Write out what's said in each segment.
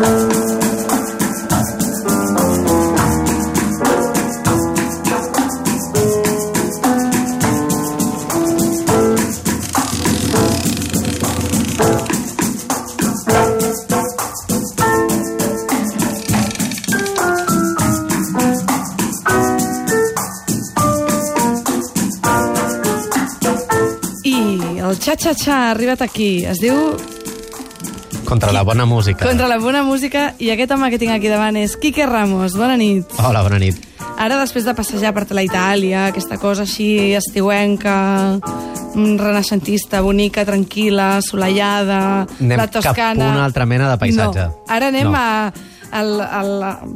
I el xa-xa-xa ha arribat aquí. Es diu Contra la bona música. Contra la bona música i aquest home que tinc aquí davant és Quique Ramos. Bona nit. Hola, bona nit. Ara, després de passejar per la Itàlia, aquesta cosa així estiuenca, mm, renaixentista, bonica, tranquil·la, assolellada, Anem la Toscana... cap a una altra mena de paisatge. No. Ara anem No. a, al, al,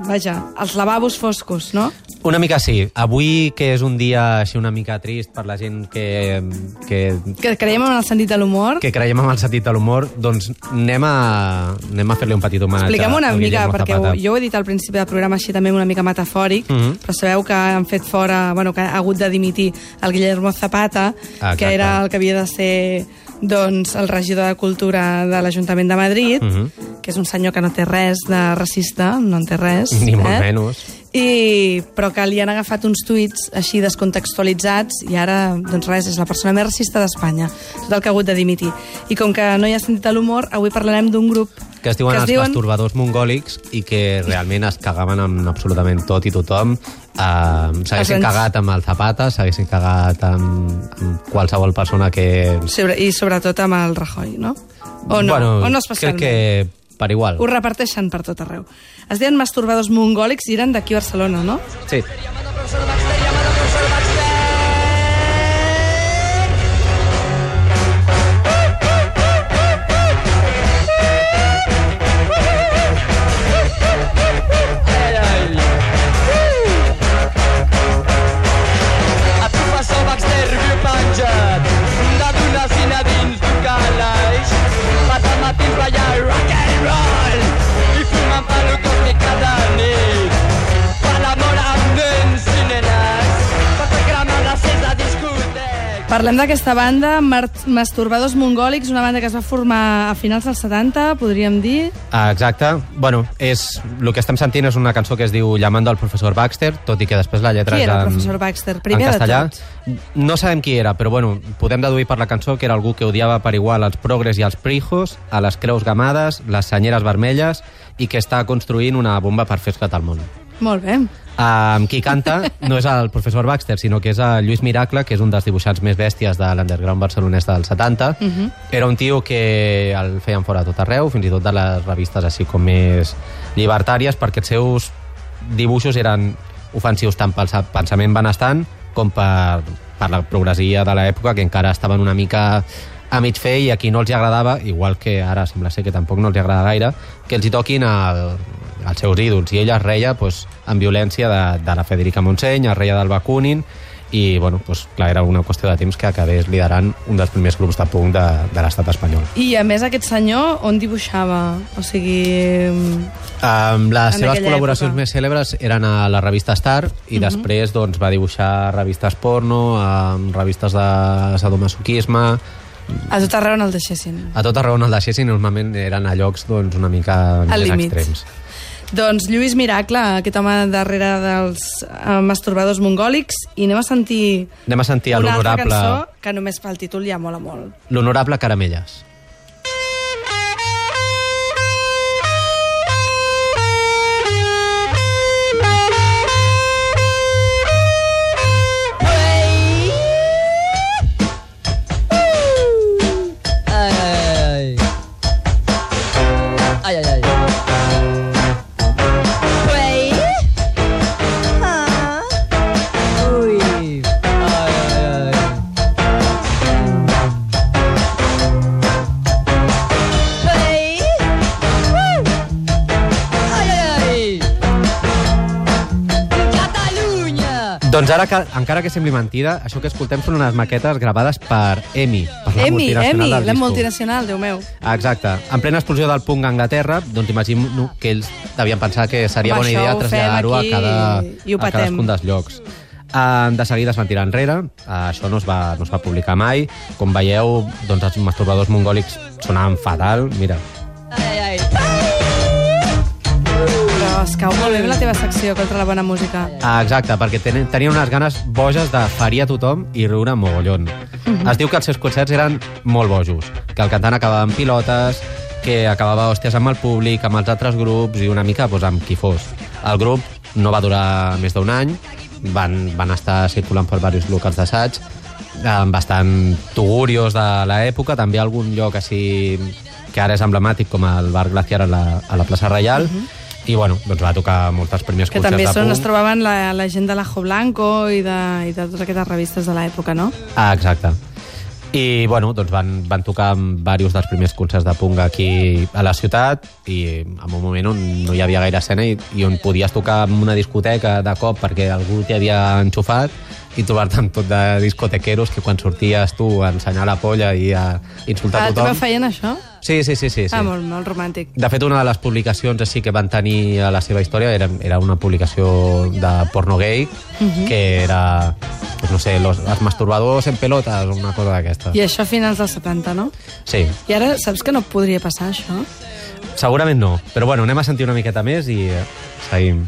vaja, als lavabos foscos, no? Una mica sí. Avui, que és un dia així una mica trist per la gent que, que, Que creiem en el sentit de l'humor. que creiem en el sentit de l'humor, doncs anem a, anem a fer-li un petit homenatge Expliquem una mica, perquè ho, jo ho he dit al principi del programa així també una mica metafòric, Mhm. però sabeu que han fet fora, bueno, que ha hagut de dimitir el Guillermo Zapata, Exacte. que era el que havia de ser doncs, el regidor de Cultura de l'Ajuntament de Madrid, Mhm. que és un senyor que no té res de racista, no en té res. Ni molt eh? menys. I, però que li han agafat uns tuits així descontextualitzats i ara, doncs res, és la persona més racista d'Espanya. Tot el que ha hagut de dimitir. I com que no hi ha sentit l'humor, avui parlarem d'un grup que es diuen que els diuen- masturbadors mongòlics i que realment es cagaven amb absolutament tot i tothom. Uh, S'haguessin ens- cagat amb el Zapata, s'haguessin cagat amb, amb qualsevol persona que... Sobre, I sobretot amb el Rajoy, no? O no, bueno, o no crec especialment. que per igual. Ho reparteixen per tot arreu. Es deien masturbadors mongòlics i eren d'aquí a Barcelona, no? Sí. Parlem d'aquesta banda, Masturbadors Mongòlics, una banda que es va formar a finals dels 70, podríem dir. Ah, exacte. Bueno, és, el que estem sentint és una cançó que es diu Llamando al professor Baxter, tot i que després la lletra Qui és era el en, professor Baxter? Primer en de castellà. tot. No sabem qui era, però bueno, podem deduir per la cançó que era algú que odiava per igual els progres i els prijos, a les creus gamades, les senyeres vermelles i que està construint una bomba per fer esclatar el món. Molt bé. Um, qui canta no és el professor Baxter, sinó que és el Lluís Miracle, que és un dels dibuixants més bèsties de l'underground barcelonès dels 70. Uh -huh. Era un tio que el feien fora a tot arreu, fins i tot de les revistes així com més llibertàries, perquè els seus dibuixos eren ofensius tant pel sa- pensament benestant com per, per la progressia de l'època, que encara estaven una mica a mig fer i a qui no els agradava, igual que ara sembla ser que tampoc no els agrada gaire, que els hi toquin el, els seus ídols. I ella es reia pues, amb violència de, de la Federica Montseny, es reia del Bakunin, i bueno, pues, clar, era una qüestió de temps que acabés liderant un dels primers grups de punk de, de l'estat espanyol. I, a més, aquest senyor on dibuixava? O sigui... Um, les seves col·laboracions època. més cèlebres eren a la revista Star i després doncs, va dibuixar revistes porno, um, revistes de sadomasoquisme, A tot arreu on el deixessin. a tot arreu on el deixessin normalment eren a llocs doncs, una mica Al més límit. extrems. Doncs Lluís Miracle, aquest home darrere dels uh, masturbadors mongòlics, i anem a sentir Anem a sentir una altra cançó que només pel títol ja mola molt. l'honorable Caramelles. Doncs ara, que, encara que sembli mentida, això que escoltem són unes maquetes gravades per EMI, per la Emi, multinacional Emi, del la disco. multinacional, Déu meu. Ah, Exacte. En plena explosió del punk a Anglaterra, doncs imagino que ells devien pensar que seria Home, bona idea traslladar-ho a, cada, i ho a cadascun dels llocs. Uh, de seguida es van tirar enrere, uh, això no es, va, no es va publicar mai. Com veieu, doncs els masturbadors mongòlics sonaven fatal. Mira, es cau molt bé amb la teva secció contra la bona música. Ah, exacte, perquè ten tenien unes ganes boges de ferir a tothom i riure mogollon. Es diu que els seus concerts eren molt bojos, que el cantant acabava amb pilotes, que acabava hòsties amb el públic, amb els altres grups i una mica doncs, amb qui fos. El grup no va durar més d'un any, van, van estar circulant per diversos locals d'assaig, amb bastant tugurios de l'època, també algun lloc així que ara és emblemàtic com el Bar Glaciar a la, a la plaça Reial, i bueno, doncs va tocar molts dels primers Que també de són, es trobaven la, la gent de l'Ajo Blanco i de, i de totes aquestes revistes de l'època, no? Ah, exacte. I, bueno, doncs van, van tocar amb diversos dels primers concerts de punk aquí a la ciutat i en un moment on no hi havia gaire escena i, i on podies tocar en una discoteca de cop perquè algú t'hi havia enxufat i trobar-te amb tot de discotequeros que quan sorties tu a ensenyar la polla i a insultar Ah, tothom... també feien això? Sí, sí, sí, sí, sí. Ah, molt, molt romàntic. De fet, una de les publicacions així que van tenir a la seva història era, era una publicació de porno gay, que era, pues no sé, los, els masturbadors en pelotes, una cosa d'aquesta. I això a finals dels 70, no? Sí, I ara saps que no podria passar, això? segurament no. Però bueno, anem a sentir una miqueta més i eh, seguim.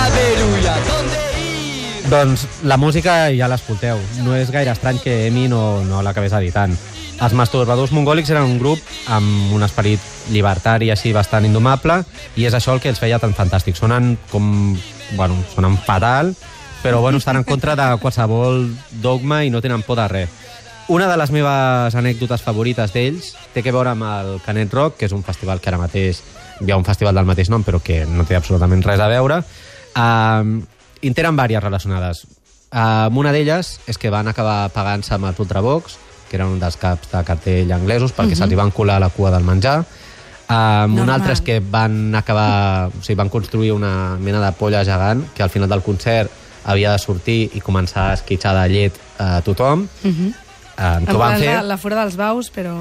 Sin saber uy, a dónde. Doncs la música ja l'escolteu. No és gaire estrany que Emi no, no l'acabés editant. Els masturbadors mongòlics eren un grup amb un esperit llibertari així bastant indomable i és això el que els feia tan fantàstics. Sonen com... Bueno, sonen fatal, però bueno, estan en contra de qualsevol dogma i no tenen por de res. Una de les meves anècdotes favorites d'ells té que veure amb el Canet Rock, que és un festival que ara mateix hi ha un festival del mateix nom, però que no té absolutament res a veure. Um, i en tenen diverses relacionades. Um, una d'elles és que van acabar pagant-se amb els Ultravox, que eren un dels caps de cartell anglesos, perquè se'ls hi van colar a la cua del menjar. Um, un altre és que van acabar... O sigui, van construir una mena de polla gegant que al final del concert havia de sortir i començar a esquitxar de llet a tothom. Uh -huh. um, que ho van fer... La, la fora dels baus, però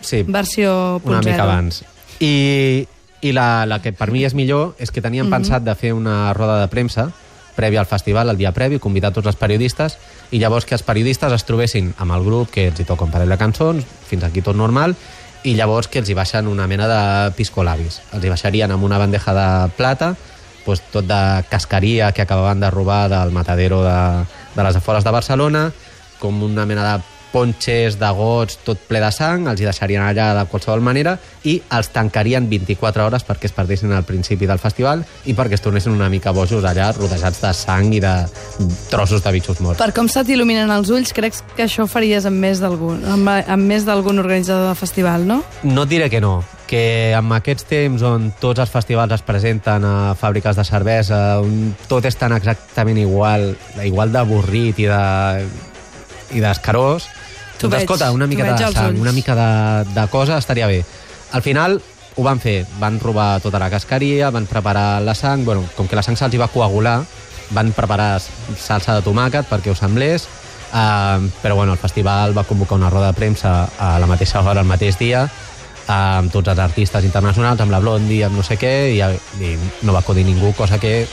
Sí, versió una mica abans. I, i la, la que per mi és millor és que tenien mm -hmm. pensat de fer una roda de premsa prèvia al festival, el dia previ, convidar tots els periodistes i llavors que els periodistes es trobessin amb el grup que els hi toca un parell de cançons, fins aquí tot normal, i llavors que els hi baixen una mena de piscolabis. Els hi baixarien amb una bandeja de plata, doncs tot de cascaria que acabaven de robar del matadero de, de les afores de Barcelona, com una mena de ponxes, de gots, tot ple de sang, els hi deixarien allà de qualsevol manera i els tancarien 24 hores perquè es perdessin al principi del festival i perquè es tornessin una mica bojos allà, rodejats de sang i de trossos de bitxos morts. Per com se t'il·luminen els ulls, crec que això faries amb més d'algun amb, amb més d'algun organitzador de festival, no? No et diré que no, que en aquests temps on tots els festivals es presenten a fàbriques de cervesa, on tot és tan exactament igual, igual d'avorrit i de i d'escarós, T'ho doncs veig, escolta, una mica de sang, una mica de, de cosa estaria bé. Al final ho van fer, van robar tota la cascaria, van preparar la sang, bueno, com que la sang se'ls va coagular, van preparar salsa de tomàquet perquè ho semblés, uh, però bueno, el festival va convocar una roda de premsa a la mateixa hora, el mateix dia, uh, amb tots els artistes internacionals, amb la Blondie, amb no sé què, i, i no va acudir ningú, cosa que,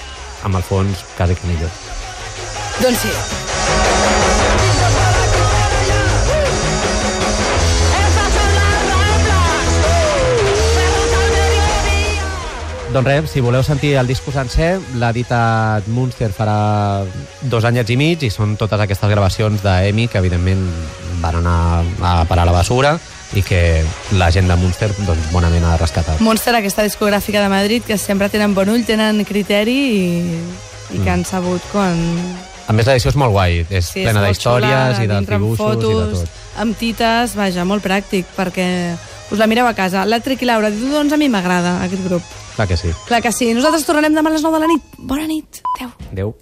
amb el fons, quasi que millor. Doncs sí. Doncs res, si voleu sentir el disco sencer, l'ha editat Munster farà dos anyets i mig i són totes aquestes gravacions d'Emi que evidentment van anar a parar a la basura i que la gent de Munster doncs, bonament ha rescatat. Monster, aquesta discogràfica de Madrid, que sempre tenen bon ull, tenen criteri i, i que han sabut quan... A més, l'edició és molt guai, és Sí, plena d'històries i de dibuixos i de fotos, tot. Amb tites, vaja, molt pràctic, perquè us la mireu a casa. L'Electric i Laura, diu, doncs a mi m'agrada aquest grup. Clar que sí. Clar que sí. Nosaltres tornarem demà a les 9 de la nit. Bona nit. Adéu. Adéu.